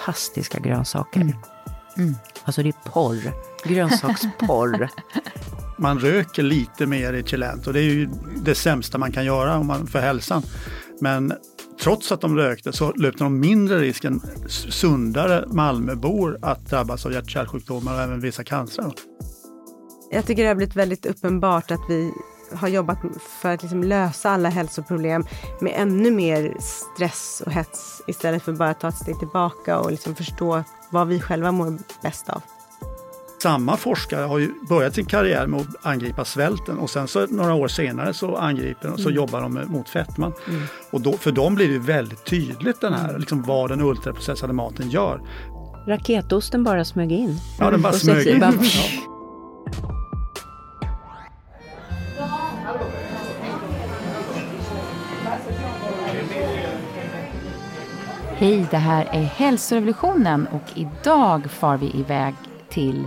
fantastiska grönsaker. Mm. Mm. Alltså det är porr, grönsaksporr. man röker lite mer i Chilent och det är ju det sämsta man kan göra om man, för hälsan. Men trots att de rökte så löpte de mindre risk än sundare Malmöbor att drabbas av hjärt-kärlsjukdomar och även vissa cancer. Jag tycker det har blivit väldigt uppenbart att vi har jobbat för att liksom lösa alla hälsoproblem med ännu mer stress och hets istället för bara att ta ett steg tillbaka och liksom förstå vad vi själva mår bäst av. Samma forskare har ju börjat sin karriär med att angripa svälten och sen så några år senare så angriper de, så mm. jobbar de mot fetman. Mm. Och då, för dem blir det väldigt tydligt den här, mm. liksom vad den ultraprocessade maten gör. Raketosten bara smög in. Ja, den bara smög in. Ja. Hej, det här är Hälsorevolutionen och idag far vi iväg till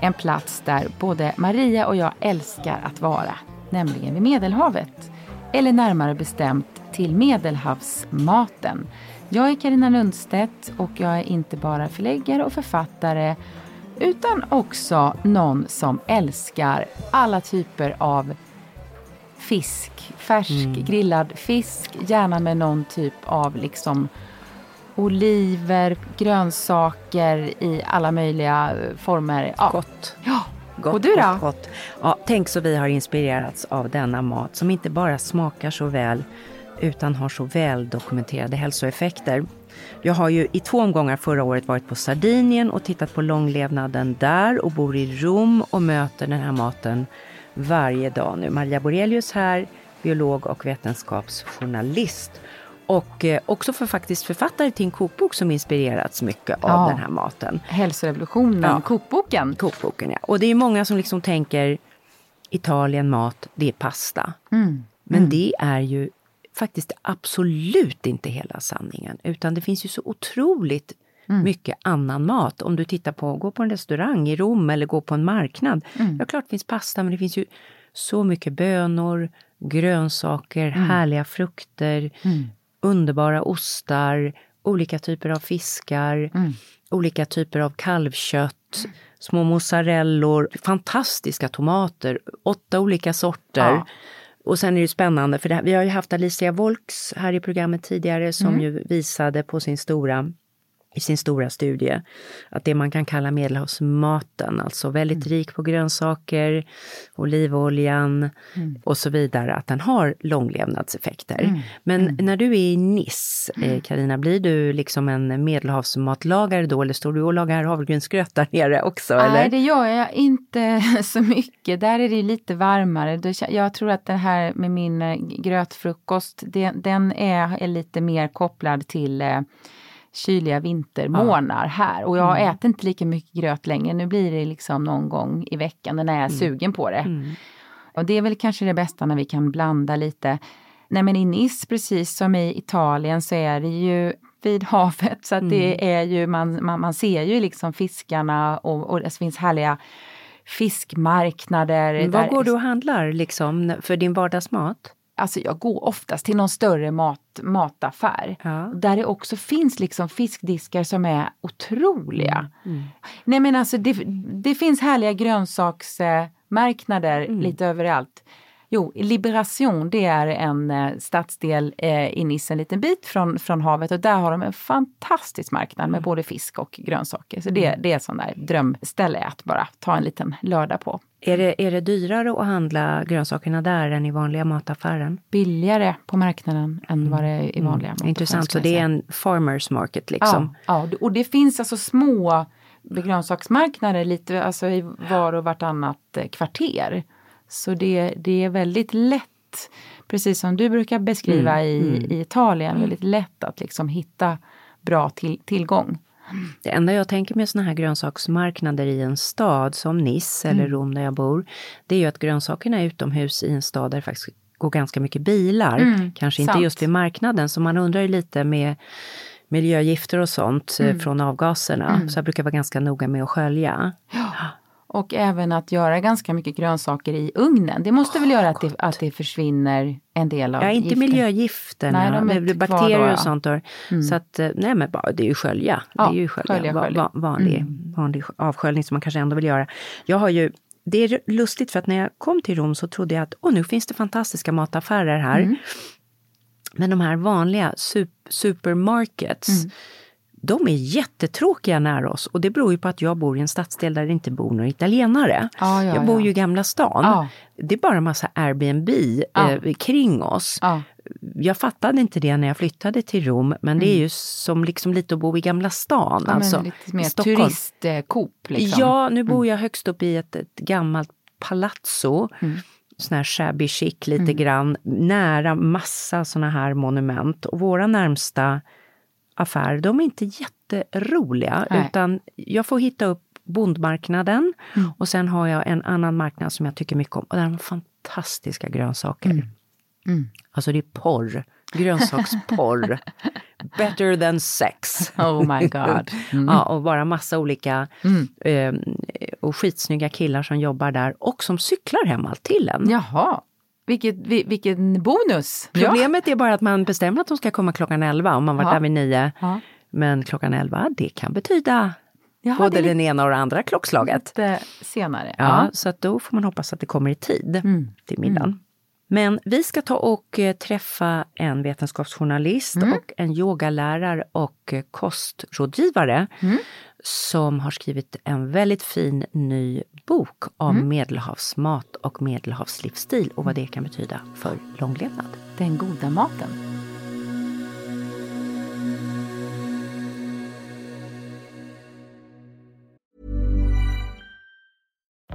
en plats där både Maria och jag älskar att vara, nämligen vid Medelhavet. Eller närmare bestämt till Medelhavsmaten. Jag är Karina Lundstedt och jag är inte bara förläggare och författare utan också någon som älskar alla typer av fisk. Färsk mm. grillad fisk, gärna med någon typ av liksom oliver, grönsaker i alla möjliga former. Ja. Gott. Ja. Gott, och du då? Gott, gott. Ja, tänk så vi har inspirerats av denna mat som inte bara smakar så väl utan har så väl dokumenterade hälsoeffekter. Jag har ju i två omgångar förra året varit på Sardinien och tittat på långlevnaden där och bor i Rom och möter den här maten varje dag nu. Maria Borelius här, biolog och vetenskapsjournalist. Och eh, också för faktiskt författare till en kokbok som inspirerats mycket av ja. den här maten. Hälsorevolutionen, ja. kokboken. Kokboken, ja. Och det är många som liksom tänker Italien mat, det är pasta. Mm. Men mm. det är ju faktiskt absolut inte hela sanningen. Utan det finns ju så otroligt mm. mycket annan mat. Om du tittar på, gå på en restaurang i Rom eller gå på en marknad. Mm. Ja, klart det finns pasta, men det finns ju så mycket bönor, grönsaker, mm. härliga frukter, mm underbara ostar, olika typer av fiskar, mm. olika typer av kalvkött, små mozzarellor, fantastiska tomater, åtta olika sorter. Ja. Och sen är det spännande, för det, vi har ju haft Alicia Volks här i programmet tidigare som mm. ju visade på sin stora i sin stora studie att det man kan kalla medelhavsmaten, alltså väldigt mm. rik på grönsaker, olivoljan mm. och så vidare, att den har långlevnadseffekter. Mm. Men mm. när du är i Nice, Karina, eh, blir du liksom en medelhavsmatlagare då eller står du och lagar havregrynsgröt där nere också? Nej, eller? det gör jag inte så mycket. Där är det lite varmare. Jag tror att det här med min eh, grötfrukost, den är, är lite mer kopplad till eh, kyliga vintermånar ja. här. Och jag mm. äter inte lika mycket gröt längre. Nu blir det liksom någon gång i veckan när jag är mm. sugen på det. Mm. Och det är väl kanske det bästa när vi kan blanda lite. Nej men i Nice, precis som i Italien, så är det ju vid havet. Så att det mm. är ju, man, man, man ser ju liksom fiskarna och, och det finns härliga fiskmarknader. Men var går du och handlar liksom för din vardagsmat? Alltså jag går oftast till någon större mat, mataffär. Ja. Där det också finns liksom fiskdiskar som är otroliga. Mm. Mm. Nej men alltså det, det finns härliga grönsaksmarknader mm. lite överallt. Jo, Liberation det är en eh, stadsdel eh, i Nice, en liten bit från, från havet och där har de en fantastisk marknad med mm. både fisk och grönsaker. Så det, mm. det är sånt där drömställe att bara ta en liten lördag på. Är det, är det dyrare att handla grönsakerna där än i vanliga mataffären? Billigare på marknaden än mm. vad det är i vanliga mm. Intressant, så det är en farmers market liksom? Ja, ja, och det finns alltså små grönsaksmarknader lite alltså i var och vartannat eh, kvarter. Så det, det är väldigt lätt, precis som du brukar beskriva mm, i, mm. i Italien, väldigt lätt att liksom hitta bra till, tillgång. Det enda jag tänker med såna här grönsaksmarknader i en stad som Nice eller mm. Rom där jag bor, det är ju att grönsakerna är utomhus i en stad där det faktiskt går ganska mycket bilar. Mm, Kanske sant. inte just vid marknaden, så man undrar ju lite med miljögifter och sånt eh, mm. från avgaserna. Mm. Så jag brukar vara ganska noga med att skölja. Ja. Och även att göra ganska mycket grönsaker i ugnen. Det måste väl göra att det, att det försvinner en del av Ja, inte giften. miljögifterna, Nej, de är kvar bakterier då, ja. och sånt. Då. Så att, eh, nej men det är ju skölja. Ja, det är ju skölja. skölja, Va- skölja. va- vanlig, vanlig avsköljning som man kanske ändå vill göra. Jag har ju, det är lustigt för att när jag kom till Rom så trodde jag att åh, nu finns det fantastiska mataffärer här. Men de här vanliga sup, supermarkets, de är jättetråkiga nära oss. Och det beror ju på att jag bor i en stadsdel där det inte bor några italienare. Ja, ja, jag bor ja. ju i Gamla stan. Ja. Det är bara massa Airbnb Ja. eh, kring oss. Ja. Jag fattade inte det när jag flyttade till Rom, men det är ju som liksom lite att bo i Gamla stan. Ja, alltså, lite mer turistkop. Liksom. Ja, nu bor jag högst upp i ett, ett gammalt palazzo. Sån här shabby chic lite grann, nära massa såna här monument. Och våra närmsta affärer, de är inte jätteroliga. Nej. Utan jag får hitta upp bondmarknaden och sen har jag en annan marknad som jag tycker mycket om. Och där har de fantastiska grönsaker. Alltså det är porr. Grönsaksporr. Better than sex. Oh my god. Mm. Ja, och bara massa olika eh, och skitsnygga killar som jobbar där och som cyklar hem allt till en. Jaha, Vilket, vi- vilken bonus! Problemet är bara att man bestämmer att de ska komma klockan 11 om man varit Ja. där vid 9. Ja. Men klockan 11, det kan betyda Jaha, både den ena och det andra klockslaget. lite senare. Ja, så att då får man hoppas att det kommer i tid Mm. till middagen. Men vi ska ta och eh, träffa en vetenskapsjournalist Mm. och en yogalärare och eh, kostrådgivare Mm. Som har skrivit en väldigt fin ny bok om Mm. medelhavsmat och medelhavslivsstil och vad det kan betyda för långlevnad. Den goda maten.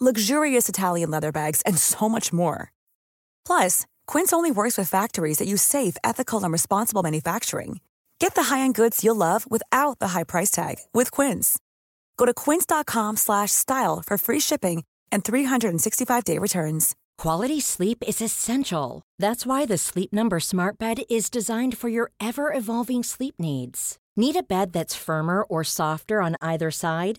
luxurious Italian leather bags, and so much more. Plus, Quince only works with factories that use safe, ethical, and responsible manufacturing. Get the high-end goods you'll love without the high price tag with Quince. Go to quince.com slash style for free shipping and 365-day returns. Quality sleep is essential. That's why the Sleep Number Smart Bed is designed for your ever evolving sleep needs. Need a bed that's firmer or softer on either side?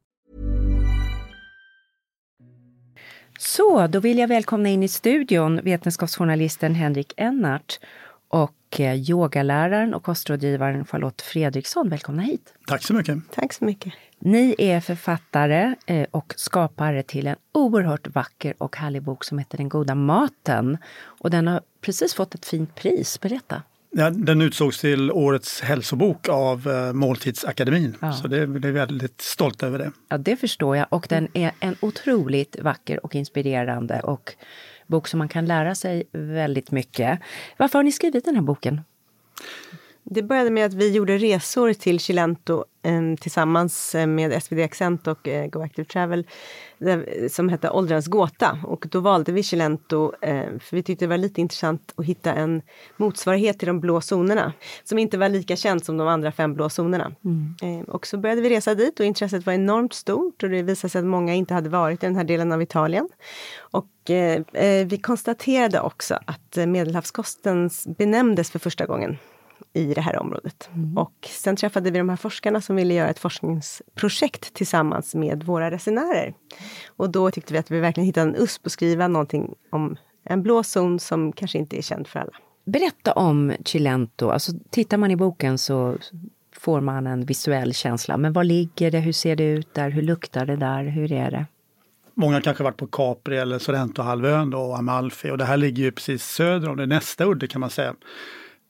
Så, då vill jag välkomna in i studion vetenskapsjournalisten Henrik Ennart och eh, yogaläraren och kostrådgivaren Charlotte Fredriksson. Välkomna hit! Tack så mycket. Tack så mycket. Ni är författare eh, och skapare till en oerhört vacker och härlig bok som heter Den goda maten. Och den har precis fått ett fint pris. Berätta! Ja, den utsågs till årets hälsobok av eh, Måltidsakademin. Ja. Så det, det är väldigt stolt över det. Ja, det förstår jag. Och den är en otroligt vacker och inspirerande och bok som man kan lära sig väldigt mycket. Varför har ni skrivit den här boken? Det började med att vi gjorde resor till Chilento eh, tillsammans med SvD Accent och eh, Go Active Travel där, som hette Åldrarnas gåta. Och då valde vi Chilento eh, för vi tyckte det var lite intressant att hitta en motsvarighet till de blå zonerna som inte var lika känt som de andra fem blå zonerna. Eh, och så började vi resa dit och intresset var enormt stort och det visade sig att många inte hade varit i den här delen av Italien. Och eh, eh, vi konstaterade också att eh, medelhavskosten benämndes för första gången i det här området. Och sen träffade vi de här forskarna som ville göra ett forskningsprojekt tillsammans med våra resenärer. Och då tyckte vi att vi verkligen hittade en USP att skriva någonting om en blå zon som kanske inte är känd för alla. Berätta om Cilento. Alltså, tittar man i boken så får man en visuell känsla. Men var ligger det? Hur ser det ut där? Hur luktar det där? Hur är det? Många kanske varit på Capri eller Sorrentohalvön och Amalfi och det här ligger ju precis söder om det, nästa udde kan man säga.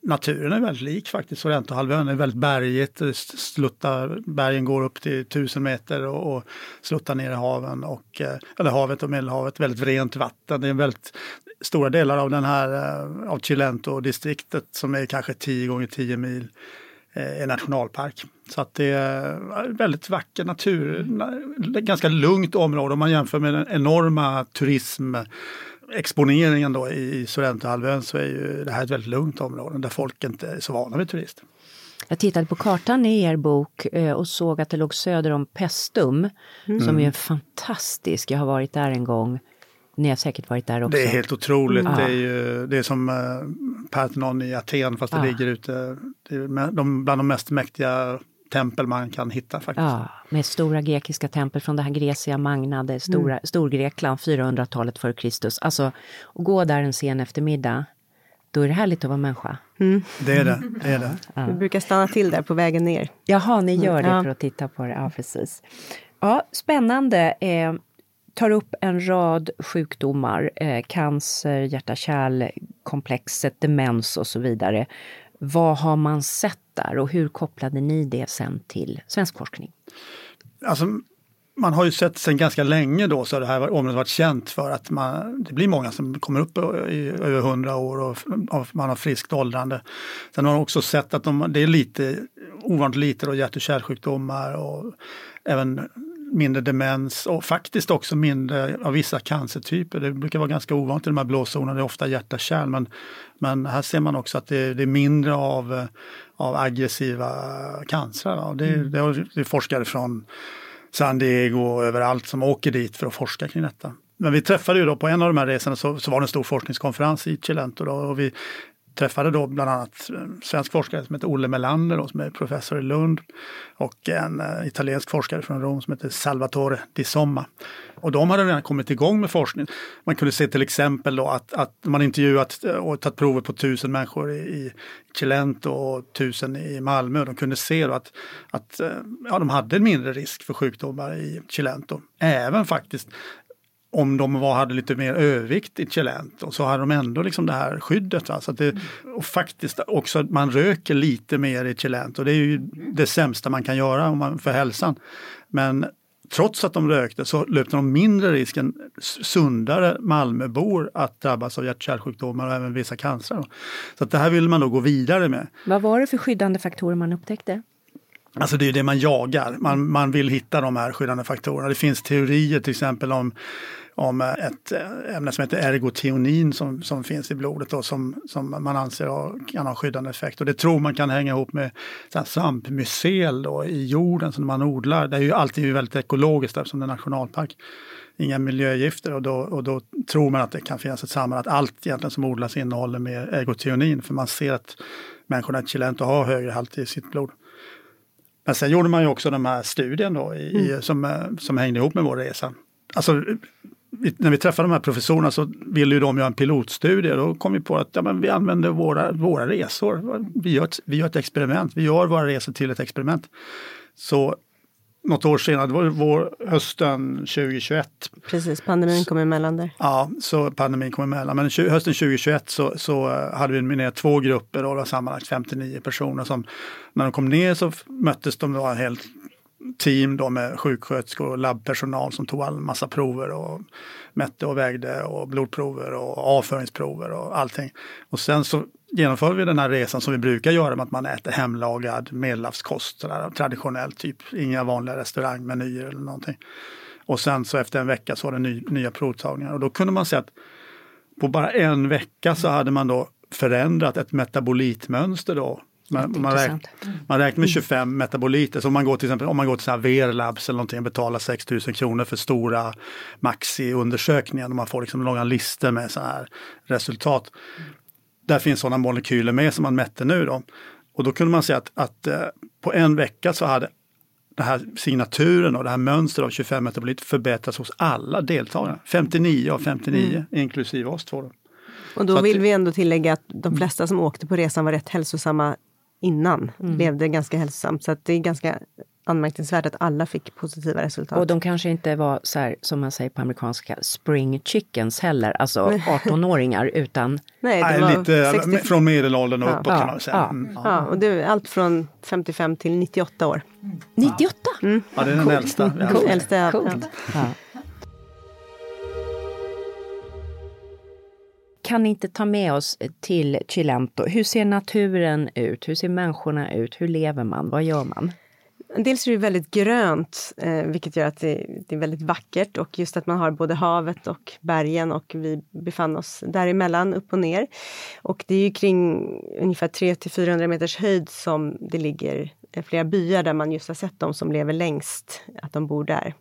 Naturen är väldigt lik faktiskt, Sorrentohalvön är väldigt bergigt, sluttar, bergen går upp till tusen meter och, och sluttar ner i haven och, eh, eller havet och Medelhavet, väldigt rent vatten. Det är väldigt stora delar av den här eh, av Cilento-distriktet som är kanske 10 gånger 10 mil eh, är nationalpark. Så att det är väldigt vacker natur, ganska lugnt område om man jämför med den enorma turismexponeringen då i Sorrentohalvön så är ju det här ett väldigt lugnt område där folk inte är så vana vid turist. Jag tittade på kartan i er bok eh, och såg att det låg söder om Pestum, mm. som är fantastisk. Jag har varit där en gång. Ni har säkert varit där också. Det är helt otroligt. Mm. Det, är ju, det är som uh, Parthenon i Aten fast det ligger ute. Det är bland de mest mäktiga tempel man kan hitta faktiskt. Ja, med stora grekiska tempel från det här Grecia Magna, det stora, mm. Storgrekland, 400-talet före Kristus. Alltså, att gå där en sen eftermiddag, då är det härligt att vara människa. Mm. Det är det. det, är det. Ja. Vi brukar stanna till där på vägen ner. Jaha, ni gör det mm. för att titta på det. Ja, precis. Ja, spännande. Eh, tar upp en rad sjukdomar, eh, cancer, hjärta-kärlkomplexet, demens och så vidare. Vad har man sett där och hur kopplade ni det sen till svensk forskning? Alltså, man har ju sett sen ganska länge då så har det här området varit känt för att man, det blir många som kommer upp i över 100 år och, och man har friskt åldrande. Sen har man också sett att de, det är lite ovanligt lite då hjärt och kärlsjukdomar och även mindre demens och faktiskt också mindre av vissa cancertyper. Det brukar vara ganska ovanligt i de här blåzonerna, det är ofta hjärta-kärl men, men här ser man också att det, det är mindre av, av aggressiva cancrar. Det, mm. det, det är forskare från San Diego och överallt som åker dit för att forska kring detta. Men vi träffade ju då på en av de här resorna så, så var det en stor forskningskonferens i Cilento då, och vi träffade då bland annat eh, svensk forskare som heter Olle Melander då, som är professor i Lund och en uh, italiensk forskare från Rom som heter Salvatore Di Somma. Och de hade redan kommit igång med forskning. Man kunde se till exempel då att, att man intervjuat eh, och tagit prover på tusen människor i, i Cilento och tusen i Malmö och de kunde se då att, att ja, de hade en mindre risk för sjukdomar i Cilento. Även faktiskt om de var, hade lite mer övervikt i Celent och så hade de ändå liksom det här skyddet. Va? Så det, och faktiskt också att man röker lite mer i Celent och det är ju det sämsta man kan göra om man, för hälsan. Men trots att de rökte så löpte de mindre risk än sundare Malmöbor att drabbas av hjärt-kärlsjukdomar och även vissa cancer. Så att det här vill man då gå vidare med. Vad var det för skyddande faktorer man upptäckte? Alltså det är det man jagar, man, man vill hitta de här skyddande faktorerna. Det finns teorier till exempel om om ett ämne som heter ergotionin som, som finns i blodet och som, som man anser ha, kan ha skyddande effekt. Och det tror man kan hänga ihop med svampmycel i jorden som man odlar. Det är ju alltid väldigt ekologiskt eftersom det är nationalpark. Inga miljögifter och då, och då tror man att det kan finnas ett samband att allt egentligen som odlas innehåller mer ergotionin för man ser att människorna i Chilento har högre halt i sitt blod. Men sen gjorde man ju också den här studien då i, mm. som, som hängde ihop med vår resa. Alltså när vi träffade de här professorerna så ville ju de göra en pilotstudie. Då kom vi på att ja, men vi använder våra, våra resor. Vi gör, ett, vi gör ett experiment. Vi gör våra resor till ett experiment. Så något år senare, det var vår, hösten 2021. Precis, pandemin kom emellan där. Ja, så pandemin kom emellan. Men hösten 2021 så, så hade vi med två grupper och det var sammanlagt 59 personer som när de kom ner så möttes de då helt team då med sjuksköterskor och labbpersonal som tog all massa prover och mätte och vägde och blodprover och avföringsprover och allting. Och sen så genomförde vi den här resan som vi brukar göra med att man äter hemlagad medelhavskost, traditionellt, typ inga vanliga restaurangmenyer eller någonting. Och sen så efter en vecka så var det ny, nya provtagningar och då kunde man se att på bara en vecka så hade man då förändrat ett metabolitmönster då man, man, räk, man räknar med 25 mm. metaboliter. Så om man går till exempel om man går till Verlabs eller någonting och betalar 6 000 kronor för stora Maxi-undersökningar och man får liksom långa listor med sådana här resultat. Där finns sådana molekyler med som man mätte nu då. Och då kunde man se att, att eh, på en vecka så hade den här signaturen och det här mönstret av 25 metaboliter förbättrats hos alla deltagare. 59 av 59 mm. inklusive oss två. Då. Och då vill vi ändå tillägga att de flesta som åkte på resan var rätt hälsosamma innan. Mm. Levde ganska hälsosamt. Så att det är ganska anmärkningsvärt att alla fick positiva resultat. Och de kanske inte var så här, som man säger på amerikanska, spring chickens heller, alltså 18-åringar utan... Nej, det var lite 60... från medelåldern och ja. uppåt kan man säga. Ja, mm. ja. och det är allt från 55 till 98 år. 98? Mm. Ja, det är den Coolt. äldsta. Coolt. äldsta Coolt. Ja. Kan ni inte ta med oss till Chilento? Hur ser naturen ut? Hur ser människorna ut? Hur lever man? Vad gör man? Dels är det väldigt grönt, eh, vilket gör att det, är väldigt vackert och just att man har både havet och bergen och vi befann oss däremellan, upp och ner. Och det är ju kring ungefär 300-400 meters höjd som det ligger Eh, flera byar där man just har sett de som lever längst, att de bor där.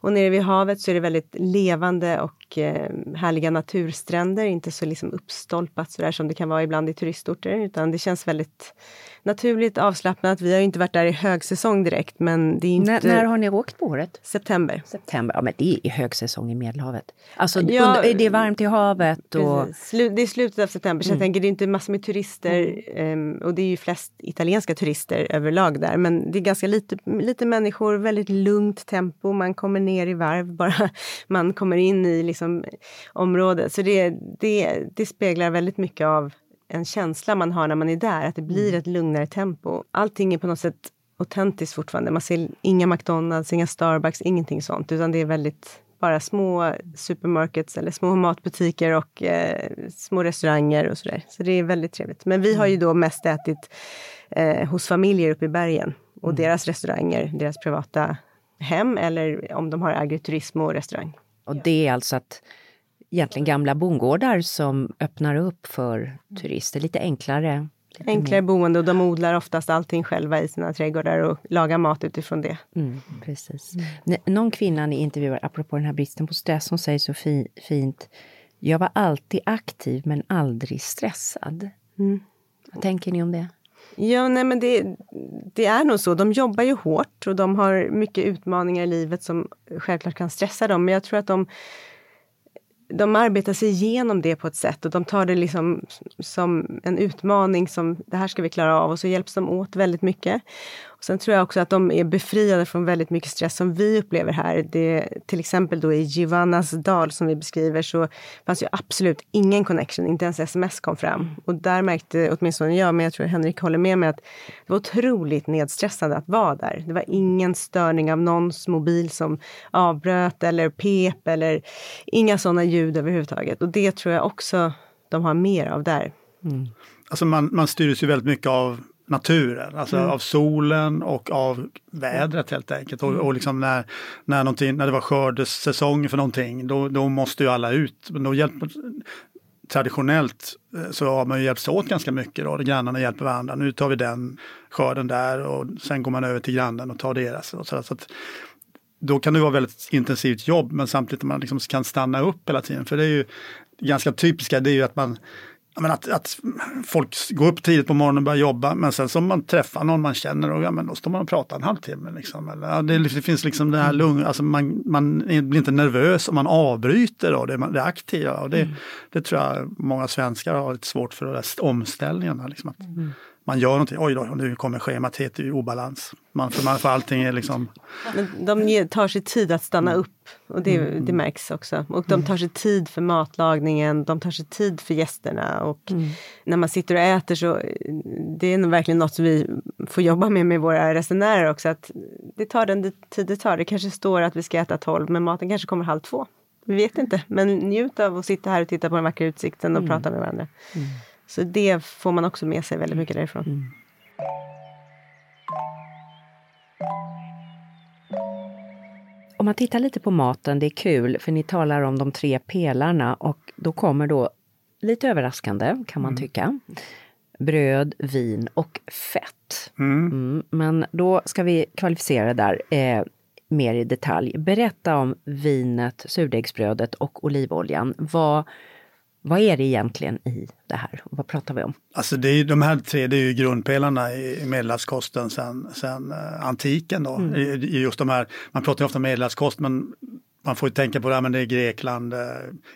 Och nere vid havet så är det väldigt levande och eh, härliga naturstränder, inte så liksom uppstolpat så där som det kan vara ibland i turistorter, utan det känns väldigt naturligt avslappnat. Vi har inte varit där i högsäsong direkt men det är inte... När, när har ni åkt på året? September. September, ja men det är högsäsong i Medelhavet. Alltså ja, under, det är varmt i havet och... Det är slutet av september så mm. jag tänker det är inte massor med turister mm. um, och det är ju flest italienska turister överlag där men det är ganska lite, lite människor, väldigt lugnt tempo, man kommer ner i varv bara man kommer in i liksom området. Så det, det, det speglar väldigt mycket av en känsla man har när man är där, att det blir mm. ett lugnare tempo. Allting är på något sätt autentiskt fortfarande. Man ser inga McDonalds, inga Starbucks, ingenting sånt, utan det är väldigt bara små supermarkets eller små matbutiker och eh, små restauranger och sådär. Så det är väldigt trevligt. Men vi har ju då mest ätit eh, hos familjer uppe i bergen och mm. deras restauranger, deras privata hem eller om de har agriturism och restaurang. Och det är alltså att egentligen gamla bondgårdar som öppnar upp för turister, lite enklare. Lite enklare mer. boende och de odlar oftast allting själva i sina trädgårdar och lagar mat utifrån det. Mm, precis. Mm. Någon kvinna ni intervjuar, apropå den här bristen på stress, som säger så fi fint Jag var alltid aktiv men aldrig stressad. Mm. Vad tänker ni om det? Ja, nej men det, det, är nog så. De jobbar ju hårt och de har mycket utmaningar i livet som självklart kan stressa dem. Men jag tror att de de arbetar sig igenom det på ett sätt och de tar det liksom som en utmaning som det här ska vi klara av och så hjälps de åt väldigt mycket. Sen tror jag också att de är befriade från väldigt mycket stress som vi upplever här. Det, till exempel då i Giovannas dal som vi beskriver så fanns ju absolut ingen connection, inte ens sms kom fram. Och där märkte åtminstone jag, men jag tror Henrik håller med mig, att det var otroligt nedstressande att vara där. Det var ingen störning av någons mobil som avbröt eller pep eller inga sådana ljud överhuvudtaget. Och det tror jag också de har mer av där. Mm. Alltså man, man styrs ju väldigt mycket av naturen, alltså mm. av solen och av vädret helt enkelt. Och, och mm. liksom när, när, när det var skördesäsong för någonting, då, då måste ju alla ut. Då hjälper, traditionellt eh, så har man ju hjälpts åt ganska mycket. Då. Grannarna hjälper varandra. Nu tar vi den skörden där och sen går man över till grannen och tar deras. Och så, så att, då kan det vara väldigt intensivt jobb men samtidigt att man liksom kan stanna upp hela tiden. För det är ju ganska typiska, det är ju att man men att, att folk går upp tidigt på morgonen och börjar jobba men sen som man träffar någon man känner och ja, men då står man och pratar en halvtimme. Liksom. Eller, ja, det, det, finns liksom det här lugn, alltså man, man blir inte nervös om man avbryter då, det, det aktiva. Och det, mm. det tror jag många svenskar har lite svårt för, de där omställningarna. Liksom, att, mm man gör någonting, oj då, nu kommer schemat helt i obalans. Man, för, man, för allting är liksom... Men de tar sig tid att stanna upp och det, mm. det märks också. Och de tar sig tid för matlagningen, de tar sig tid för gästerna. Och mm. när man sitter och äter så det är nog verkligen något som vi får jobba med med våra resenärer också. Att det tar den tid det tar. Det kanske står att vi ska äta tolv men maten kanske kommer halv två. Vi vet inte, men njut av att sitta här och titta på den vackra utsikten och mm. prata med varandra. Så det får man också med sig väldigt mycket därifrån. Mm. Om man tittar lite på maten, det är kul för ni talar om de tre pelarna och då kommer då lite överraskande kan man mm. tycka. Bröd, vin och fett. Mm. Mm. Men då ska vi kvalificera där eh, mer i detalj. Berätta om vinet, surdegsbrödet och olivoljan. Vad, vad är det egentligen i det här? Vad pratar vi om? Alltså det är, de här tre det är ju grundpelarna i medelhavskosten sen, sen uh, antiken. Då. Mm. I, I, just de här, man pratar ju ofta om medelhavskost men man får ju tänka på det, men det är Grekland, eh,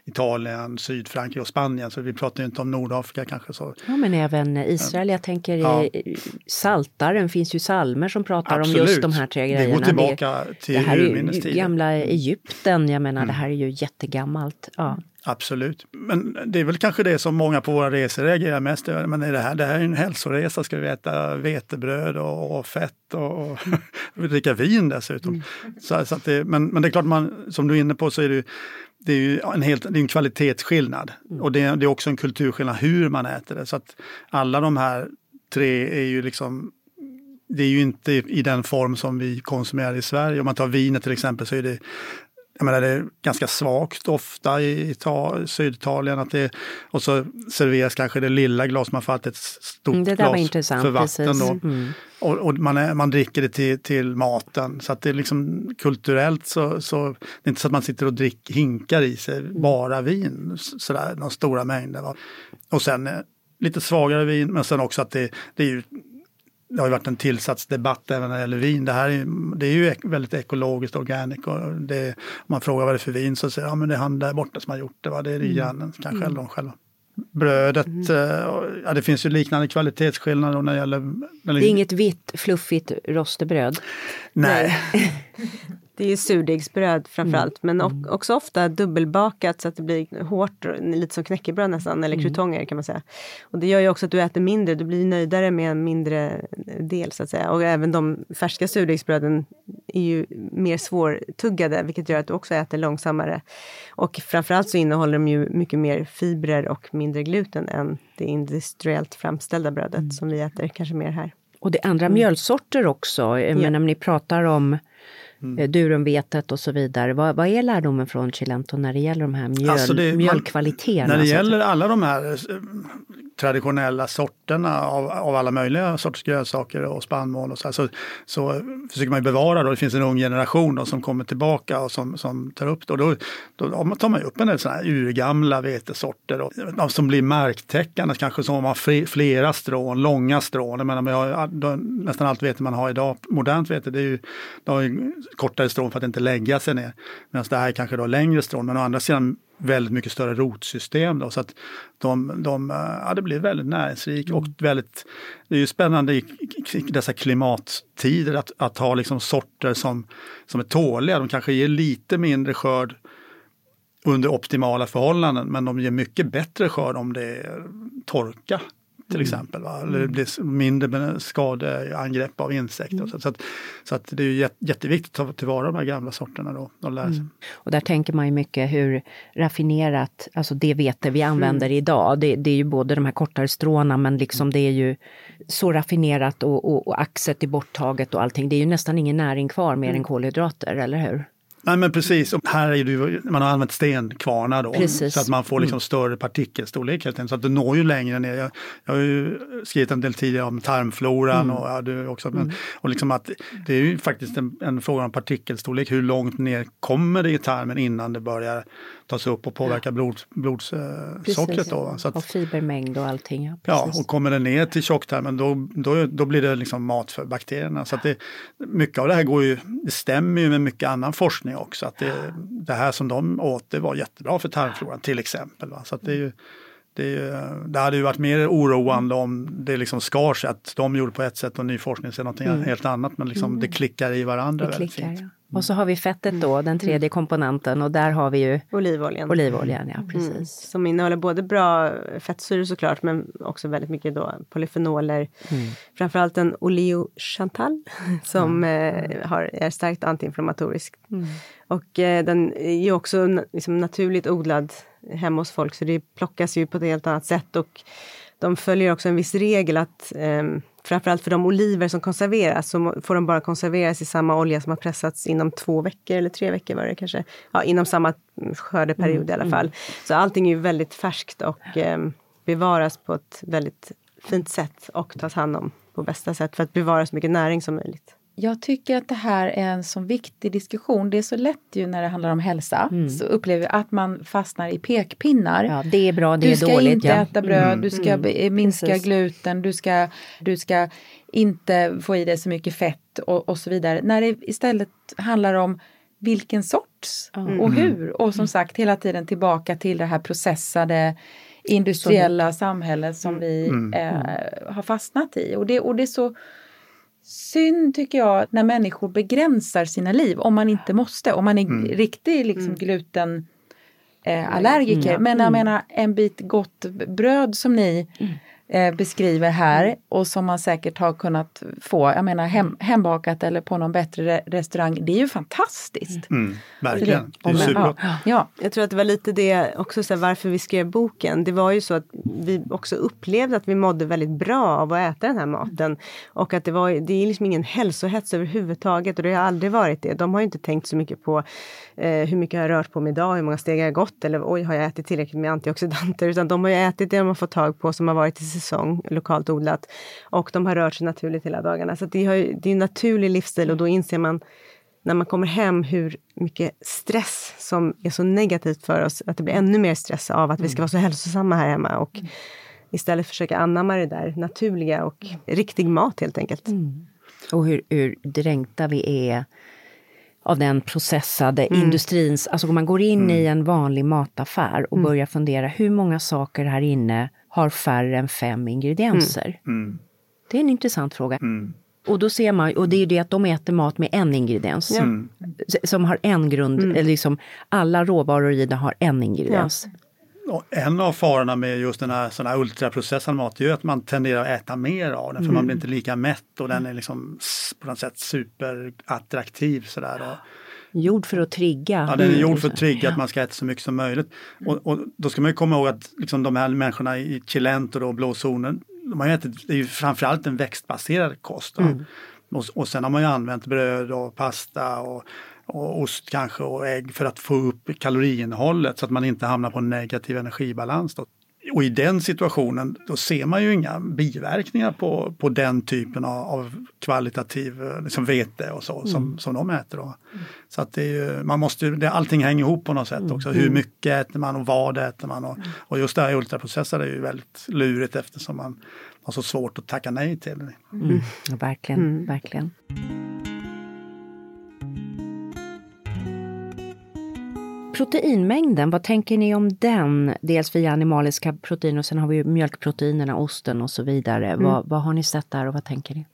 Italien, Sydfrankrike och Spanien. Så vi pratar ju inte om Nordafrika kanske. Så. Ja men även Israel, jag tänker Ja. i Saltaren finns ju salmer som pratar Absolut. om just de här tre Det grejerna. går tillbaka till det här är ju urminnes tider. gamla Egypten, jag menar Mm. det här är ju jättegammalt. Ja. Absolut. Men det är väl kanske det som många på våra resor reagerar mest över. Men är det, här, det här är en hälsoresa, ska vi äta vetebröd och, och fett och, och dricka vin dessutom. Så, så att det, men, men det är klart, man, som du är inne på så är det ju det är ju en, helt, det är en kvalitetsskillnad. Och det, det är också en kulturskillnad hur man äter det. Så att alla de här tre är ju liksom det är ju inte i den form som vi konsumerar i Sverige. Om man tar vinet till exempel så är det jag menar, det är ganska svagt ofta i Ita- Syditalien. Att det, och så serveras kanske det lilla glas, man får alltid ett stort Mm, glas för vatten. precis. Då. Mm. Och, och man, är, man dricker det till, till maten. Så att det är liksom kulturellt så, så det är inte så att man sitter och drick, hinkar i sig bara vin, sådär, några stora mängder. Va? Och sen eh, lite svagare vin, men sen också att det, det är ju det har ju varit en tillsatsdebatt även när det gäller vin. Det här är, det är ju väldigt ekologiskt, organic. Och det, om man frågar vad det är för vin så säger ja, men det är han där borta som har gjort det. Va? Det är det grannen, kanske eller de själva. Brödet, eh, och- ja, det finns ju liknande kvalitetsskillnader när det gäller... när Det är inget vitt fluffigt rostebröd. Nej, Det är surdegsbröd framförallt, men Mm. o- också ofta dubbelbakat så att det blir hårt, lite som knäckebröd nästan, eller Mm. krutonger kan man säga. Och det gör ju också att du äter mindre, du blir nöjdare med en mindre del så att säga. Och även de färska surdegsbröden är ju mer svårtuggade, vilket gör att du också äter långsammare. Och framförallt så innehåller de ju mycket mer fibrer och mindre gluten än det industriellt framställda brödet Mm. som vi äter kanske mer här. Och det är andra mjölsorter också. Jag menar, om ni pratar om Mm. eh, durumvetet och så vidare. Vad, vad är lärdomen från Cilento när det gäller de här mjöl, Alltså det- man- mjölkvaliteterna? När det gäller alla de här eh, traditionella sorterna av, av alla möjliga sorters grönsaker och spannmål och så, här, så, så försöker man bevara då. Det finns en ung generation då, som kommer tillbaka och som, som tar upp det. Och då, då tar man upp en del sådana här urgamla vetesorter och, som blir marktäckande, kanske som har fle- flera strån, långa strån. Jag menar, man har, då, nästan allt vete man har idag, modernt vete, det är ju, det har ju kortare strån för att inte lägga sig ner. Medan det här är kanske då längre strån, men å andra sidan väldigt mycket större rotsystem. Då, så att de, de, eh, ja, det blir väldigt näringsrikt och väldigt, det är ju spännande i i dessa klimattider att, att ha liksom sorter som, som är tåliga. De kanske ger lite mindre skörd under optimala förhållanden men de ger mycket bättre skörd om det är torka till exempel. Va? Eller det blir s- mindre skadeangrepp av insekter. Så, så, att, så att det är jätteviktigt att ta tillvara de här gamla sorterna då och lära sig. Och där tänker man ju mycket hur raffinerat, alltså det vete vi använder Mm. idag, det, det är ju både de här kortare stråna men liksom det är ju så raffinerat och, och, och axet är borttaget och allting. Det är ju nästan ingen näring kvar mer än kolhydrater, eller hur? Nej men precis, och här är det man har använt stenkvarnar då. Precis. Så att man får liksom större partikelstorlek helt enkelt. Så att det når ju längre ner. Jag, jag har ju skrivit en del tidigare om tarmfloran och ja, du också. Men, och liksom att det är ju faktiskt en, en fråga om partikelstorlek. Hur långt ner kommer det i tarmen innan det börjar tas upp och påverka blod, blodsockret då. va? Så och fibermängd och allting. Ja, Ja, och kommer det ner till tjocktarmen då, då, då blir det liksom mat för bakterierna. Så att det, mycket av det här går ju, det stämmer ju med mycket annan forskning också. Att det, det här som de åt det var jättebra för tarmfloran till exempel. Va? Så att det, är ju, det, det hade ju varit mer oroande om det liksom skar sig att de gjorde på ett sätt och ny forskning säger någonting helt annat. Men liksom det klickar i varandra det klickar, fint. ja. Och så har vi fettet då, den tredje komponenten och där har vi ju Olivoljan. olivoljan, ja precis. Mm, som innehåller både bra fettsyror såklart men också väldigt mycket då polyfenoler. Framförallt en oleo chantal som eh, har, är starkt antiinflammatorisk. Och eh, den är ju också liksom, naturligt odlad hemma hos folk så det plockas ju på ett helt annat sätt. Och de följer också en viss regel att eh, framförallt för de oliver som konserveras så får de bara konserveras i samma olja som har pressats inom två veckor eller tre veckor var det kanske. Ja, inom samma mm, skördeperiod i alla fall. Så allting är ju väldigt färskt och eh, bevaras på ett väldigt fint sätt och tas hand om på bästa sätt för att bevara så mycket näring som möjligt. Jag tycker att det här är en så viktig diskussion. Det är så lätt ju när det handlar om hälsa. Så upplever jag att man fastnar i pekpinnar. Ja, det är bra, det du är ska dåligt. inte ja. äta bröd, du ska be- minska Precis. gluten, du ska, du ska inte få i dig så mycket fett och, och så vidare. När det istället handlar om vilken sort gjorts mm. och hur. Och som sagt hela tiden tillbaka till det här processade industriella samhället som vi mm. eh, har fastnat i. Och det, och det är så synd tycker jag när människor begränsar sina liv om man inte måste. Om man är mm. riktig liksom, gluten eh, allergiker. Mm. Men jag menar en bit gott bröd som ni mm eh, beskriver här och som man säkert har kunnat få, jag menar hem, hembakat eller på någon bättre restaurang. Det är ju fantastiskt. Mm, mm verkligen, det, är supergott. Ja, ja. Jag tror att det var lite det också så här, varför vi skrev boken. Det var ju så att vi också upplevde att vi mådde väldigt bra av att äta den här maten. Och att det, var, det är liksom ingen hälsohets överhuvudtaget och det har aldrig varit det. De har inte tänkt så mycket på eh, hur mycket jag har rört på mig idag, hur många steg jag har gått eller oj, har jag ätit tillräckligt med antioxidanter? Utan de har ju ätit det de har fått tag på som har varit i säsong, lokalt odlat. Och de har rört sig naturligt hela dagarna. Så det, har, det är en naturlig livsstil och då inser man när man kommer hem hur mycket stress som är så negativt för oss, att det blir ännu mer stress av att vi ska vara så hälsosamma här hemma. Och istället försöka anamma det där naturliga och riktig mat helt enkelt. Mm. Och hur, hur dränkta vi är av den processade mm. industrins... Alltså om man går in mm. i en vanlig mataffär och mm. börjar fundera hur många saker här inne har färre än fem ingredienser? Mm. Mm. Det är en intressant fråga. Mm. Och då ser man, och det är ju det att de äter mat med en ingrediens. Som har en grund, eller liksom alla råvaror i det har en ingrediens. Ja. En av farorna med just den här, sån här ultraprocessad mat är ju att man tenderar att äta mer av den för mm. man blir inte lika mätt och den är liksom på något sätt superattraktiv sådär. Och, Gjord för att trigga. Ja, den är gjord för att trigga att man ska äta så mycket som möjligt. Och, och då ska man ju komma ihåg att liksom de här människorna i Chilento och blåzonen, de har ätit, det är ju framförallt en växtbaserad kost. Mm. Och, och sen har man ju använt bröd och pasta och och ost kanske och ägg för att få upp kaloriinnehållet så att man inte hamnar på en negativ energibalans. Då. Och i den situationen då ser man ju inga biverkningar på, på den typen av, av kvalitativ liksom vete och så mm. som, som de äter. Då. Mm. Så att det är ju, man måste, det, allting hänger ihop på något sätt mm. också. Hur mm. mycket äter man och vad äter man? Och, mm. och just det här ultraprocessade är ju väldigt lurigt eftersom man har så svårt att tacka nej till det. Mm. Ja, verkligen, verkligen. Proteinmängden, vad tänker ni om den? Dels via animaliska proteiner och sen har vi mjölkproteinerna, osten och så vidare. Mm. Vad, vad har ni sett där och vad tänker ni?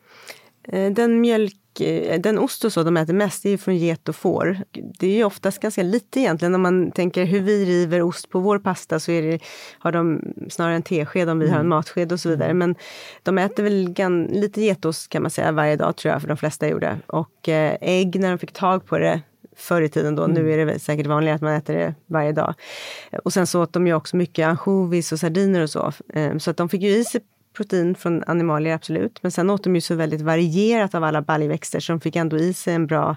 Eh, den mjölk, eh, den ost och så de äter mest, det är från get och får. Det är ju oftast ganska lite egentligen. Om man tänker hur vi river ost på vår pasta så det, har de snarare en tesked om vi mm. har en mm. matsked och så vidare. Men de äter väl gan, lite getost kan man säga varje dag tror jag, för de flesta gjorde. Och eh, ägg när de fick tag på det förr i tiden då. Mm. Nu är det säkert vanligare att man äter det varje dag. Och sen så åt de ju också mycket ansjovis och sardiner och så. Ehm, så att de fick ju i sig protein från animalier, absolut. Men sen åt de ju så väldigt varierat av alla baljväxter så de fick ändå i sig en bra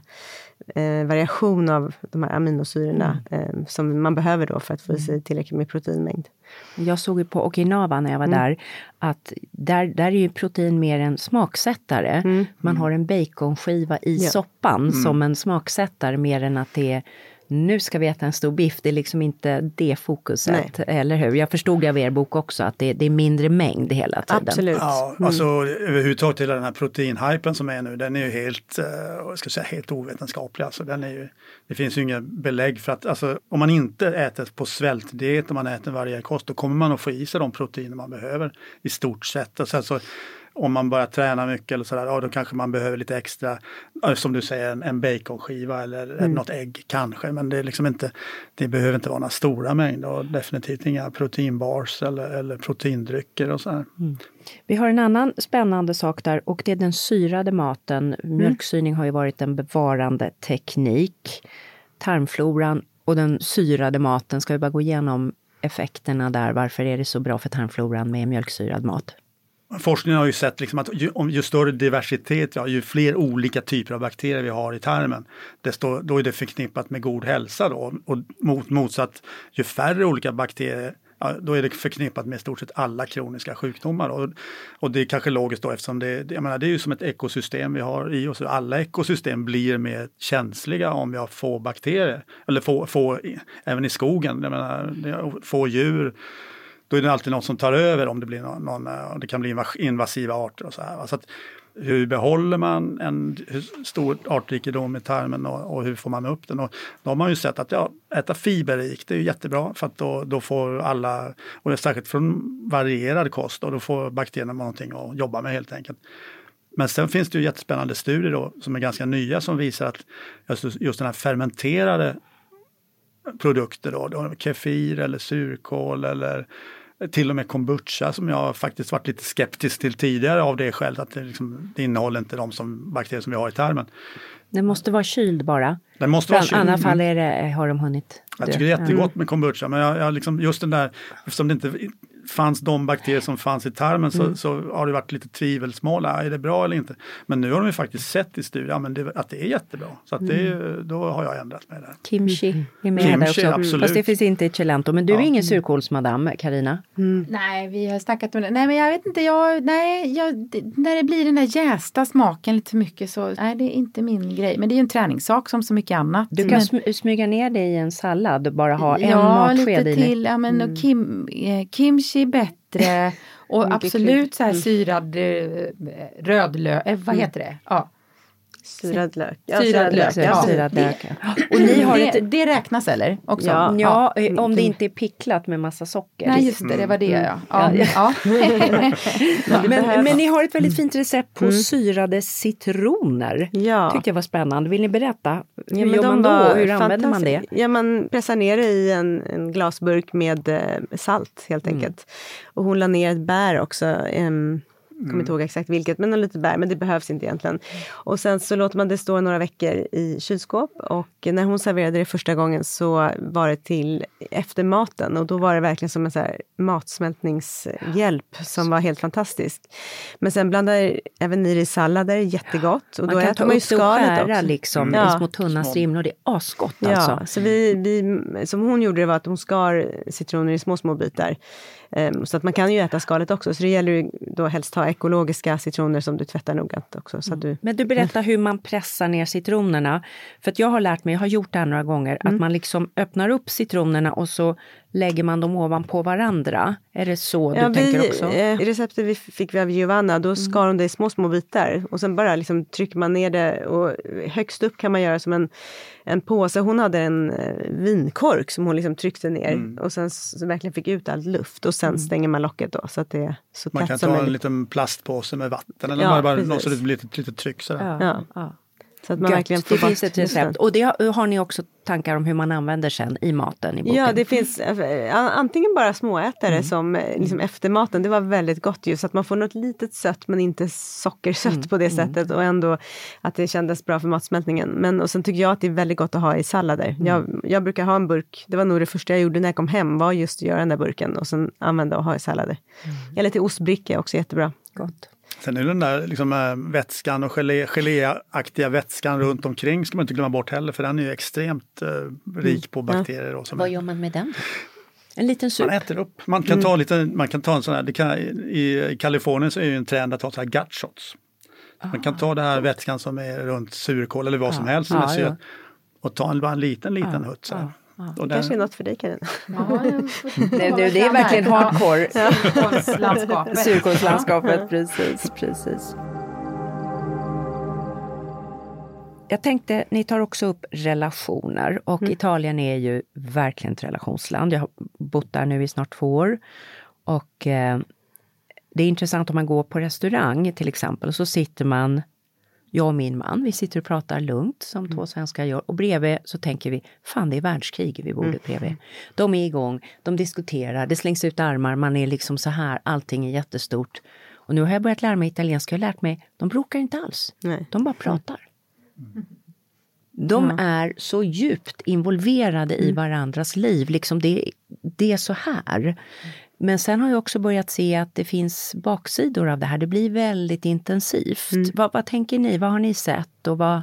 eh, variation av de här aminosyrorna mm. eh, som man behöver då för att få i sig mm. tillräckligt med proteinmängd. Jag såg ju på Okinawa när jag var mm. där att där, där är ju protein mer en smaksättare. Mm. Man har en baconskiva i ja. soppan mm. som en smaksättare mer än att det är nu ska vi äta en stor biff, det är liksom inte det fokuset, Nej. eller hur? Jag förstod av er bok också att det, det är mindre mängd hela tiden. Absolut. Ja, mm. alltså överhuvudtaget hela den här proteinhypen som är nu, den är ju helt, uh, ska säga, helt ovetenskaplig. Alltså, den är ju, det finns ju inga belägg för att, alltså, om man inte äter på svältdiet, om man äter varje kost, då kommer man att få i sig de proteiner man behöver i stort sett. Och sen så, om man börjar träna mycket eller sådär, ja då kanske man behöver lite extra, som du säger, en, en baconskiva eller mm. något ägg kanske. Men det är liksom inte, det behöver inte vara några stora mängder och definitivt inga proteinbars eller, eller proteindrycker och sådär. Mm. Vi har en annan spännande sak där och det är den syrade maten. Mm. Mjölksyring har ju varit en bevarande teknik. Tarmfloran och den syrade maten, ska vi bara gå igenom effekterna där? Varför är det så bra för tarmfloran med mjölksyrad mat? Forskningen har ju sett liksom att ju, ju, större diversitet, ja, ju fler olika typer av bakterier vi har i tarmen, desto, då är det förknippat med god hälsa. Då. Och mot, motsatt, ju färre olika bakterier, ja, då är det förknippat med i stort sett alla kroniska sjukdomar. Och, och det är kanske logiskt då eftersom det, jag menar, det är ju som ett ekosystem vi har i oss. Alla ekosystem blir mer känsliga om vi har få bakterier, eller få, få även i skogen, jag menar, få djur då är det alltid något som tar över om det blir någon, någon eh, det kan bli invasiva arter och så här. Så att hur behåller man en stor artrikedom i tarmen och, och, hur får man upp den? Och då har man ju sett att ja, äta fiberrikt är jättebra för att då, då får alla, och det är särskilt från varierad kost, och då får bakterierna någonting att jobba med helt enkelt. Men sen finns det ju jättespännande studier då, som är ganska nya som visar att just, just den här fermenterade produkter, då, kefir eller surkål eller till och med kombucha som jag faktiskt varit lite skeptisk till tidigare av det skälet att det, liksom, det innehåller inte de som, bakterier som vi har i tarmen. Den måste vara kyld bara. Den måste vara kyld. I annat fall är det, har de hunnit Jag tycker det är jättegott med kombucha men jag, jag liksom, just den där, eftersom det inte fanns de bakterier som fanns i tarmen så, mm. så har det varit lite tvivelsmål, är det bra eller inte? Men nu har de ju faktiskt sett i studier ja, det, att det är jättebra. Så att det, mm. då har jag ändrat mig där. Kimchi är med Kimchi, där också. Absolut. Fast det finns inte i Celento. Men du är ingen surkålsmadam, Karina? Mm. Nej, vi har snackat om det. Nej, men jag vet inte. Jag, nej, jag, när det blir den där jästa smaken lite för mycket så nej, det är inte min grej. Men det är ju en träningssak som så mycket annat. Du kan men, smyga ner det i en sallad och bara ha en ja, matsked i. Ja, lite till. Ja, men mm. kim, eh, kimchi bättre. Och absolut så här mm. syrad eh, rödlök, eh, vad mm. heter det? Ja. Syrad lök. Ja, syrad lök. Ja. Syrad lök. Och ni har det, ett, det räknas eller? Också? Ja, ja, eh, om det inte är picklat med massa socker. Nej just det, det var det ja. ja. ja. men, men, ni har ett väldigt fint recept på mm. syrade citroner. Ja. Tyckte jag var spännande. Vill ni berätta? Hur gör man då? Hur använder man det? Ja, man pressar ner det i en, en glasburk med eh, salt helt mm. enkelt. Mm. Och hon la ner ett bär också. Mm. Kommer inte ihåg exakt vilket, men lite bär. Men det behövs inte egentligen. Och sen så låter man det stå några veckor i kylskåp. Och när hon serverade det första gången så var det till efter maten. Och då var det verkligen som en så här matsmältningshjälp som var helt fantastisk. Men sen blandar även i det sallader, jättegott. Och man då kan äter man ju skalet också. liksom ja. i små tunna strimlor. Det är asgott alltså. Ja, så vi, vi, som hon gjorde det var att hon skar citroner i små, små bitar. Um, så att man kan ju äta skalet också. Så det gäller ju då helst ha ekologiska citroner som du tvättar noggrant också. Så mm. du, Men du berättar hur man pressar ner citronerna. För att jag har lärt mig, jag har gjort det här några gånger, mm. att man liksom öppnar upp citronerna och så lägger man dem ovanpå varandra. Är det så du ja, tänker vi, också? Eh, receptet vi fick vi av Giovanna, då mm. skar hon det i små, små bitar och sen bara liksom trycker man ner det och högst upp kan man göra som en, en påse. Hon hade en eh, vinkork som hon liksom tryckte ner mm. och sen så verkligen fick ut all luft och sen mm. stänger man locket då så att det är så Man kan ta en liten plastpåse med vatten eller ja, bara något så det blir lite, lite tryck sådär. Ja, ja. Så att man Gött, verkligen får det finns ett recept. Och det har, har, ni också tankar om hur man använder sen i maten i boken? Ja, det finns äh, antingen bara småätare mm. som eh, liksom efter maten. Det var väldigt gott ju så att man får något litet sött men inte sockersött mm. på det mm. sättet och ändå att det kändes bra för matsmältningen. Men och sen tycker jag att det är väldigt gott att ha i sallader. Mm. Jag, jag, brukar ha en burk, det var nog det första jag gjorde när jag kom hem var just att göra den där burken och sen använda och ha i sallader. Mm. Eller till ostbricka också jättebra. Gott. Sen är den där liksom, äh, vätskan och gelé, geléaktiga vätskan runt omkring ska man inte glömma bort heller för den är ju extremt äh, rik på bakterier. Och Vad gör man med den? En liten sup? Man äter upp. Man kan ta, mm. lite, man kan ta en sån här, det kan, i Kalifornien så är det en trend att ta så här gut shots. Man kan ta den här vätskan som är runt surkål eller vad som helst som är syret och ta en, bara en liten, liten hutt. Så här. Ja, det kanske är något för dig Karin. Ja, det, det, det är verkligen hardcore. Surkålslandskapet. Surkålslandskapet, precis, precis. Jag tänkte, ni tar också upp relationer och mm. Italien är ju verkligen ett relationsland. Jag har bott där nu i snart två år. Och eh, det är intressant om man går på restaurang till exempel, så sitter man jag och min man, vi sitter och pratar lugnt som mm. två svenskar gör. Och bredvid så tänker vi, fan det är världskrig vid bordet mm. bredvid. De är igång, de diskuterar, det slängs ut armar, man är liksom så här, allting är jättestort. Och nu har jag börjat lära mig italienska, jag har lärt mig, de bråkar inte alls. Nej. De bara pratar. Mm. De ja. är så djupt involverade mm. i varandras liv, liksom det, det är så här. Men sen har jag också börjat se att det finns baksidor av det här. Det blir väldigt intensivt. Mm. Vad, vad, tänker ni? Vad har ni sett? Och vad...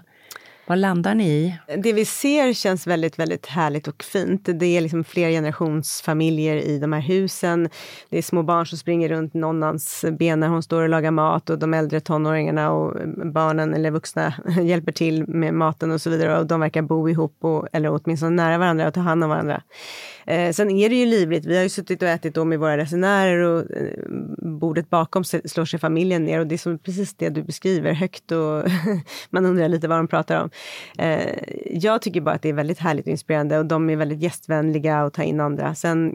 Vad landar ni i? Det vi ser känns väldigt, väldigt härligt och fint. Det är liksom fler generationsfamiljer i de här husen. Det är små barn som springer runt nonnans ben när hon står och lagar mat och de äldre tonåringarna och barnen eller vuxna hjälper till med maten och så vidare. Och de verkar bo ihop, och, eller åtminstone nära varandra och ta hand om varandra. Eh, sen är det ju livligt. Vi har ju suttit och ätit då med våra resenärer och eh, bordet bakom slår sig familjen ner och det är som precis det du beskriver, högt och man undrar lite vad de pratar om. Eh, jag tycker bara att det är väldigt härligt och inspirerande och de är väldigt gästvänliga och tar in andra. Sen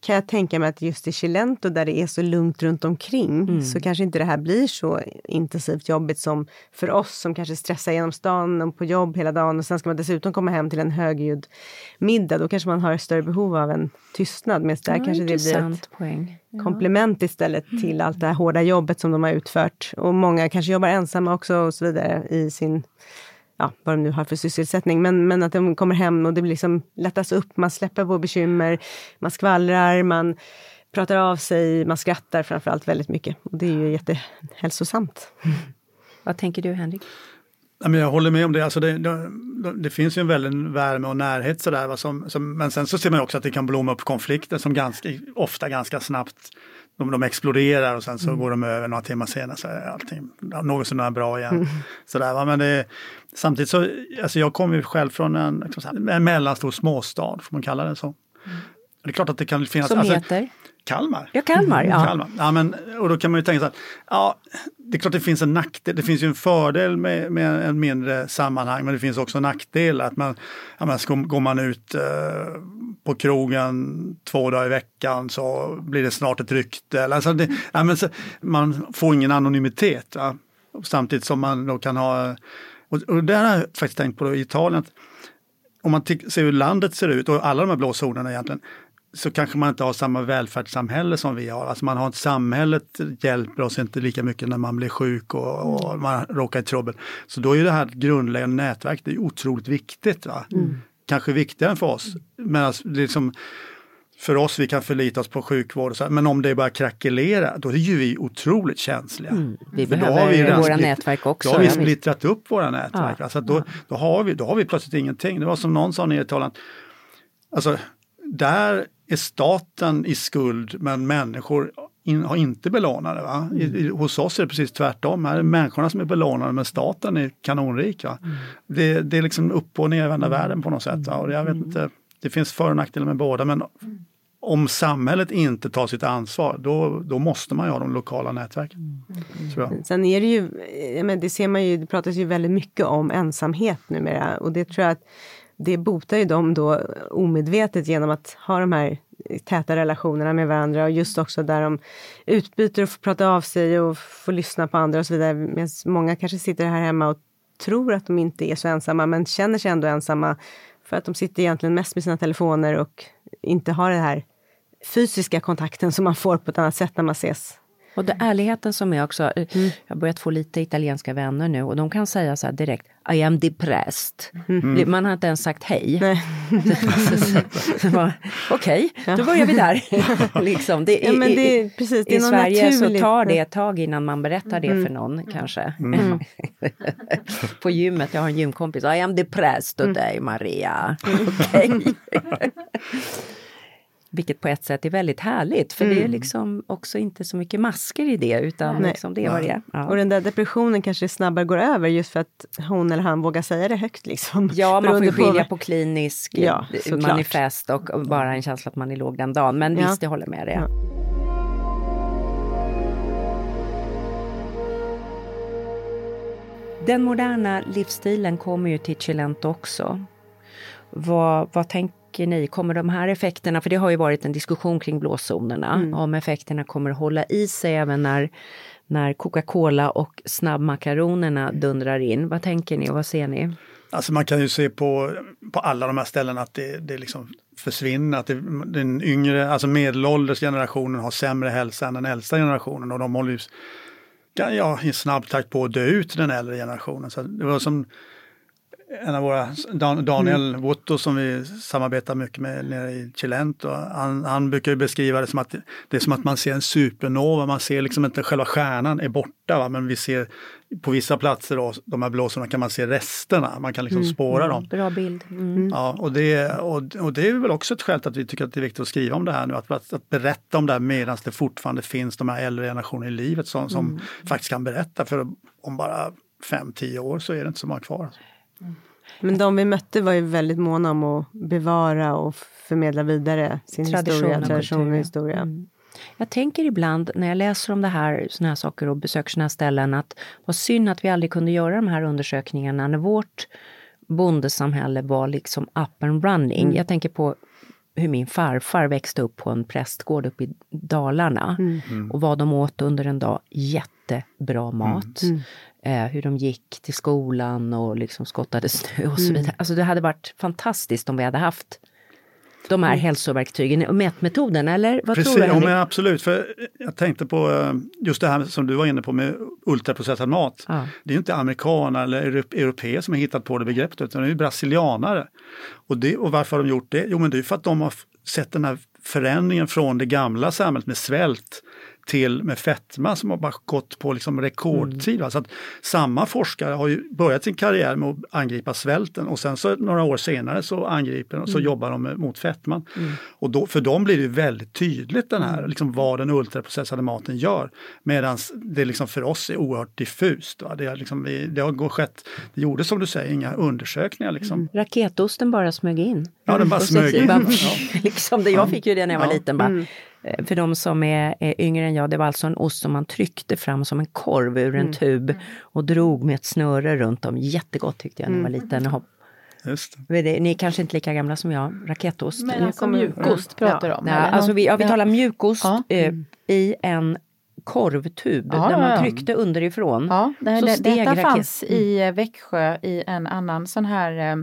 kan jag tänka mig att just i Chilento där det är så lugnt runt omkring mm. så kanske inte det här blir så intensivt jobbigt som för oss som kanske stressar genom stan och på jobb hela dagen och sen ska man dessutom komma hem till en högljudd middag. Då kanske man har ett större behov av en tystnad. Men där ja, kanske det blir ett poäng. Ja. komplement istället till allt det här hårda jobbet som de har utfört. Och många kanske jobbar ensamma också och så vidare i sin ja, vad de nu har för sysselsättning, men, men att de kommer hem och det blir liksom lättas upp, man släpper på bekymmer, man skvallrar, man pratar av sig, man skrattar framförallt väldigt mycket. Och det är ju jättehälsosamt. Vad tänker du Henrik? Jag håller med om det. Alltså det, det, det finns ju en väldig värme och närhet sådär. Som, som, men sen så ser man också att det kan blomma upp konflikter som ganska, ofta ganska snabbt de, de exploderar och sen så mm. går de över några timmar senare så är allting sådär bra igen. Mm. Sådär, va? Men det, samtidigt så, alltså jag kommer ju själv från en, liksom, en mellanstor småstad, får man kalla det så. Mm. Det är klart att det kan finnas... Som alltså, heter? Kalmar. Ja, Kalmar. Ja. Kalmar. Ja, men, och då kan man ju tänka så här, ja, det är klart det finns en nackdel. Det finns ju en fördel med, med en mindre sammanhang, men det finns också en nackdel. Att man, ja, men, går man ut eh, på krogen två dagar i veckan så blir det snart ett rykte. Alltså det, ja, men, så, man får ingen anonymitet. Va? Samtidigt som man då kan ha, och, och det har jag faktiskt tänkt på i Italien, att om man ser hur landet ser ut och alla de här blå zonerna egentligen, så kanske man inte har samma välfärdssamhälle som vi har. Alltså man har ett samhället hjälper oss inte lika mycket när man blir sjuk och, och man råkar i trubbel. Så då är det här grundläggande nätverket det är otroligt viktigt. Va? Mm. Kanske viktigare för oss. Men alltså, liksom, för oss, vi kan förlita oss på sjukvård, så, men om det bara krackelerar, då är ju vi otroligt känsliga. Mm, vi för behöver vi våra split, nätverk också. Då har vi splittrat upp våra nätverk. Ja, alltså då, då, har vi, då har vi plötsligt ingenting. Det var som någon sa nere i Italien, alltså där är staten i skuld men människor in, har inte belånade. Va? I, i, hos oss är det precis tvärtom. Här är människorna som är belånade men staten är kanonrik. Va? Mm. Det, det, är liksom upp och nervända mm. världen på något sätt. Va? Och jag vet inte, det finns för och nackdelar med båda men om samhället inte tar sitt ansvar då, då måste man ju ha de lokala nätverken. Mm. Tror jag. Sen är det ju, men det ser man ju, det pratas ju väldigt mycket om ensamhet numera och det tror jag att det botar ju dem då omedvetet genom att ha de här täta relationerna med varandra och just också där de utbyter och får prata av sig och får lyssna på andra och så vidare. Medan många kanske sitter här hemma och tror att de inte är så ensamma men känner sig ändå ensamma för att de sitter egentligen mest med sina telefoner och inte har den här fysiska kontakten som man får på ett annat sätt när man ses. Och det ärligheten som är också, eh, mm. jag har börjat få lite italienska vänner nu och de kan säga så här direkt, I am depressed. Mm. Man har inte ens sagt hej. Okej, okay, då börjar vi där. liksom. det, ja, men det, precis, det I Sverige naturligt. så tar det ett tag innan man berättar det mm. för någon kanske. Mm. På gymmet, jag har en gymkompis, I am depressed today mm. Maria. Okay. Vilket på ett sätt är väldigt härligt för mm. det är mm. liksom också inte så mycket masker i det utan liksom det är vad det är. Ja. Och den där depressionen kanske snabbare går över just för att hon eller han vågar säga det högt. Liksom. Ja, man får skilja på, klinisk ja, manifest och bara en känsla att man är låg den dagen. Men ja. visst, jag håller med dig. Ja. Den moderna livsstilen kommer ju till Chilento också. Vad, vad tänk, tänker ni, kommer de här effekterna, för det har ju varit en diskussion kring blåzonerna, mm. om effekterna kommer att hålla i sig även när, när Coca-Cola och snabbmakaronerna dundrar in. Vad tänker ni och vad ser ni? Alltså man kan ju se på, på alla de här ställena att det, det liksom försvinner, att det, den yngre, alltså medelålders generationen har sämre hälsa än den äldsta generationen och de håller ju ja, i snabb takt på att dö ut den äldre generationen. Så det var som en av våra, Dan, Daniel mm. Wotto som vi samarbetar mycket med nere i Chilento, han, han brukar beskriva det som att det är som att man ser en supernova, man ser liksom inte själva stjärnan är borta, va? men vi ser på vissa platser, då, de här blåsorna, kan man se resterna, man kan liksom mm. spåra mm. dem. Bra bild. Mm. Ja, och det, och, och det är väl också ett skäl till att vi tycker att det är viktigt att skriva om det här nu, att, att, att berätta om det här medan det fortfarande finns de här äldre generationerna i livet som, som mm. faktiskt kan berätta, för om bara fem, tio år så är det inte så många kvar. Men de vi mötte var ju väldigt måna om att bevara och förmedla vidare sin tradition historia, tradition och historia. Mm. Jag tänker ibland när jag läser om det här, såna här saker och besöker såna här ställen att vad synd att vi aldrig kunde göra de här undersökningarna när vårt bondesamhälle var liksom up and running. Mm. Jag tänker på hur min farfar växte upp på en prästgård uppe i Dalarna mm. mm. och vad de åt under en dag. Jättebra mat. Mm. Eh, hur de gick till skolan och liksom skottade snö och så mm. vidare. Alltså det hade varit fantastiskt om vi hade haft de här mm. hälsoverktygen och mätmetoden, eller vad Precis, tror du? Ja, men absolut, för jag tänkte på eh, just det här som du var inne på med ultraprocessad mat. Ja. Det är inte amerikaner eller europeer som har hittat på det begreppet, utan det är brasilianare. Och, det, och varför har de gjort det? Jo, men det är för att de har sett den här förändringen från det gamla samhället med svält till med fetma som har bara gått på liksom rekordtid. Mm. Så att samma forskare har ju börjat sin karriär med att angripa svälten och sen så några år senare så angriper de, mm. så jobbar de mot fetman. Mm. Och då, för dem blir det väldigt tydligt den här, liksom vad den ultraprocessade maten gör. Medan det liksom för oss är oerhört diffust. Va? Det, är liksom, vi, det har skett, det gjordes som du säger inga undersökningar. Liksom. Mm. Raketosten bara smög in. Ja, den bara smög in. Bara, ja. liksom det, jag fick ju det när jag var ja. liten. Bara, mm. För de som är, är yngre än jag, det var alltså en ost som man tryckte fram som en korv ur en mm. tub och drog med ett snöre runt om. Jättegott tyckte jag när jag var mm. liten. Just det. Ni är kanske inte lika gamla som jag, raketost. Men alltså mjukost pratar du om? Ja, alltså vi, ja, vi talar mjukost ja. eh, i en korvtub ja, där man tryckte underifrån. Ja, det, så det, detta fanns i Växjö i en annan sån här eh,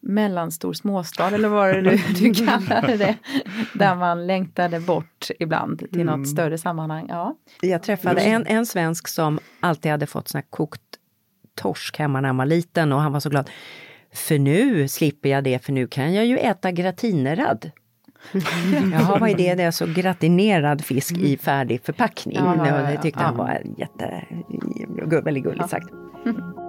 mellanstor småstad eller vad det du, du kallade det. Där man längtade bort ibland till mm. något större sammanhang. Ja. Jag träffade en, en svensk som alltid hade fått sån kokt torsk hemma när han var liten och han var så glad. För nu slipper jag det, för nu kan jag ju äta gratinerad. Jaha, vad är det? Det är alltså gratinerad fisk i färdig förpackning. Ja, ja, ja, det tyckte han var jätte, väldigt gulligt sagt.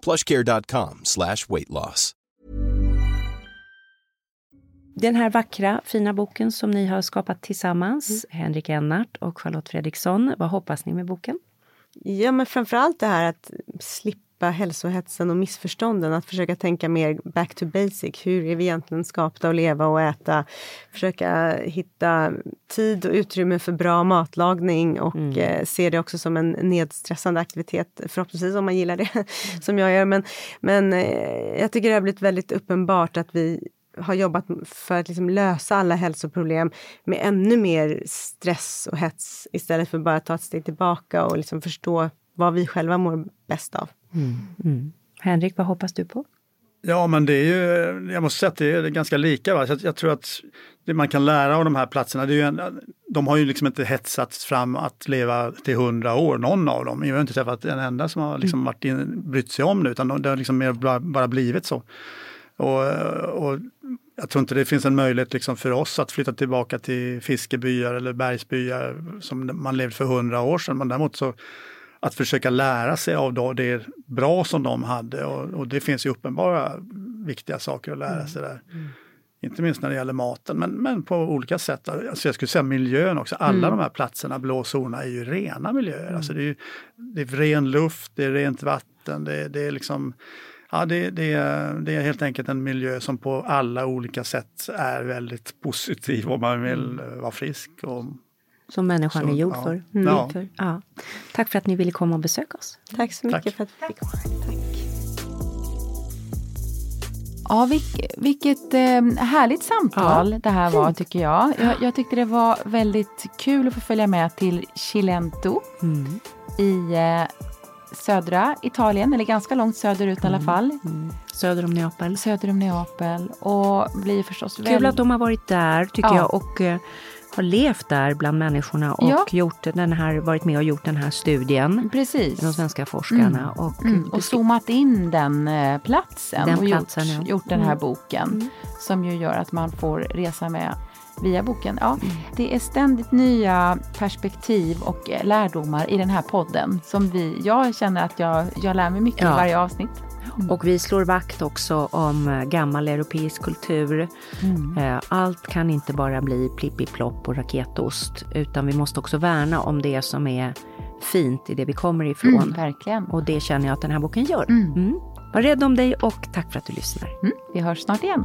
plushcare.com slash weight loss. Den här vackra, fina boken som ni har skapat tillsammans, mm. Henrik Ennart och Charlotte Fredriksson. Vad hoppas ni med boken? Ja, men framförallt det här att slippa slippa hälsohetsen och missförstånden. Att försöka tänka mer back to basic. Hur är vi egentligen skapta att leva och äta? Försöka hitta tid och utrymme för bra matlagning och mm. eh, se det också som en nedstressande aktivitet. Förhoppningsvis om man gillar det, som jag gör. Men, men eh, jag tycker det har blivit väldigt uppenbart att vi har jobbat för att liksom lösa alla hälsoproblem med ännu mer stress och hets istället för bara att ta ett steg tillbaka och liksom förstå vad vi själva mår bäst av. Mm, mm. Henrik, vad hoppas du på? Ja, men det är ju, jag måste säga att det är ganska lika. Va? Jag, jag tror att det man kan lära av de här platserna, det är ju en, de har ju liksom inte hetsats fram att leva till hundra år, någon av dem. Jag har inte träffat en enda som har liksom varit in, brytt sig om det, utan det har liksom mer bara, bara blivit så. Och, och, jag tror inte det finns en möjlighet liksom för oss att flytta tillbaka till fiskebyar eller bergsbyar som man levde för hundra år sedan. Men däremot så att försöka lära sig av det bra som de hade och, och det finns ju uppenbara viktiga saker att lära mm. sig där. Mm. Inte minst när det gäller maten men, men på olika sätt. Alltså jag skulle säga miljön också. Alla mm. de här platserna, blå zonerna, är ju rena miljöer. Mm. Alltså det, är ju, det är ren luft, det är rent vatten, det, det är liksom Ja, det, det, det, är helt enkelt en miljö som på alla olika sätt är väldigt positiv om man vill mm. vara frisk och som människan så, är gjord ja. för. Mm. Ja. för. Ja. Tack för att ni ville komma och besöka oss. Tack så mycket Tack. för att vi fick komma. Tack. Ja, vilk, vilket eh, härligt samtal ja. det här var tycker jag. jag. jag. tyckte det var väldigt kul att få följa med till Cilento mm. i eh, södra Italien, eller ganska långt söderut mm. i alla mm. fall. Mm. Söder om Neapel. Söder om Neapel. Och blir förstås Kul väl... att de har varit där tycker ja. jag. Och, eh, har levt där bland människorna och ja. gjort den här, varit med och gjort den här studien. Precis. De svenska forskarna. Mm. Och, mm. och zoomat in den eh, platsen den och platsen, gjort, ja. gjort den här mm. boken. Mm. Som ju gör att man får resa med via boken. Ja, mm. Det är ständigt nya perspektiv och lärdomar i den här podden. Som vi, jag känner att jag, jag lär mig mycket ja. i varje avsnitt. Mm. Och vi slår vakt också om eh, gammal europeisk kultur. Mm. Eh, allt kan inte bara bli plippi-plopp och raketost, utan vi måste också värna om det som är fint i det vi kommer ifrån. Mm, verkligen. Och det känner jag att den här boken gör. Mm. Var rädd om dig och tack för att du lyssnar. Vi hörs snart igen.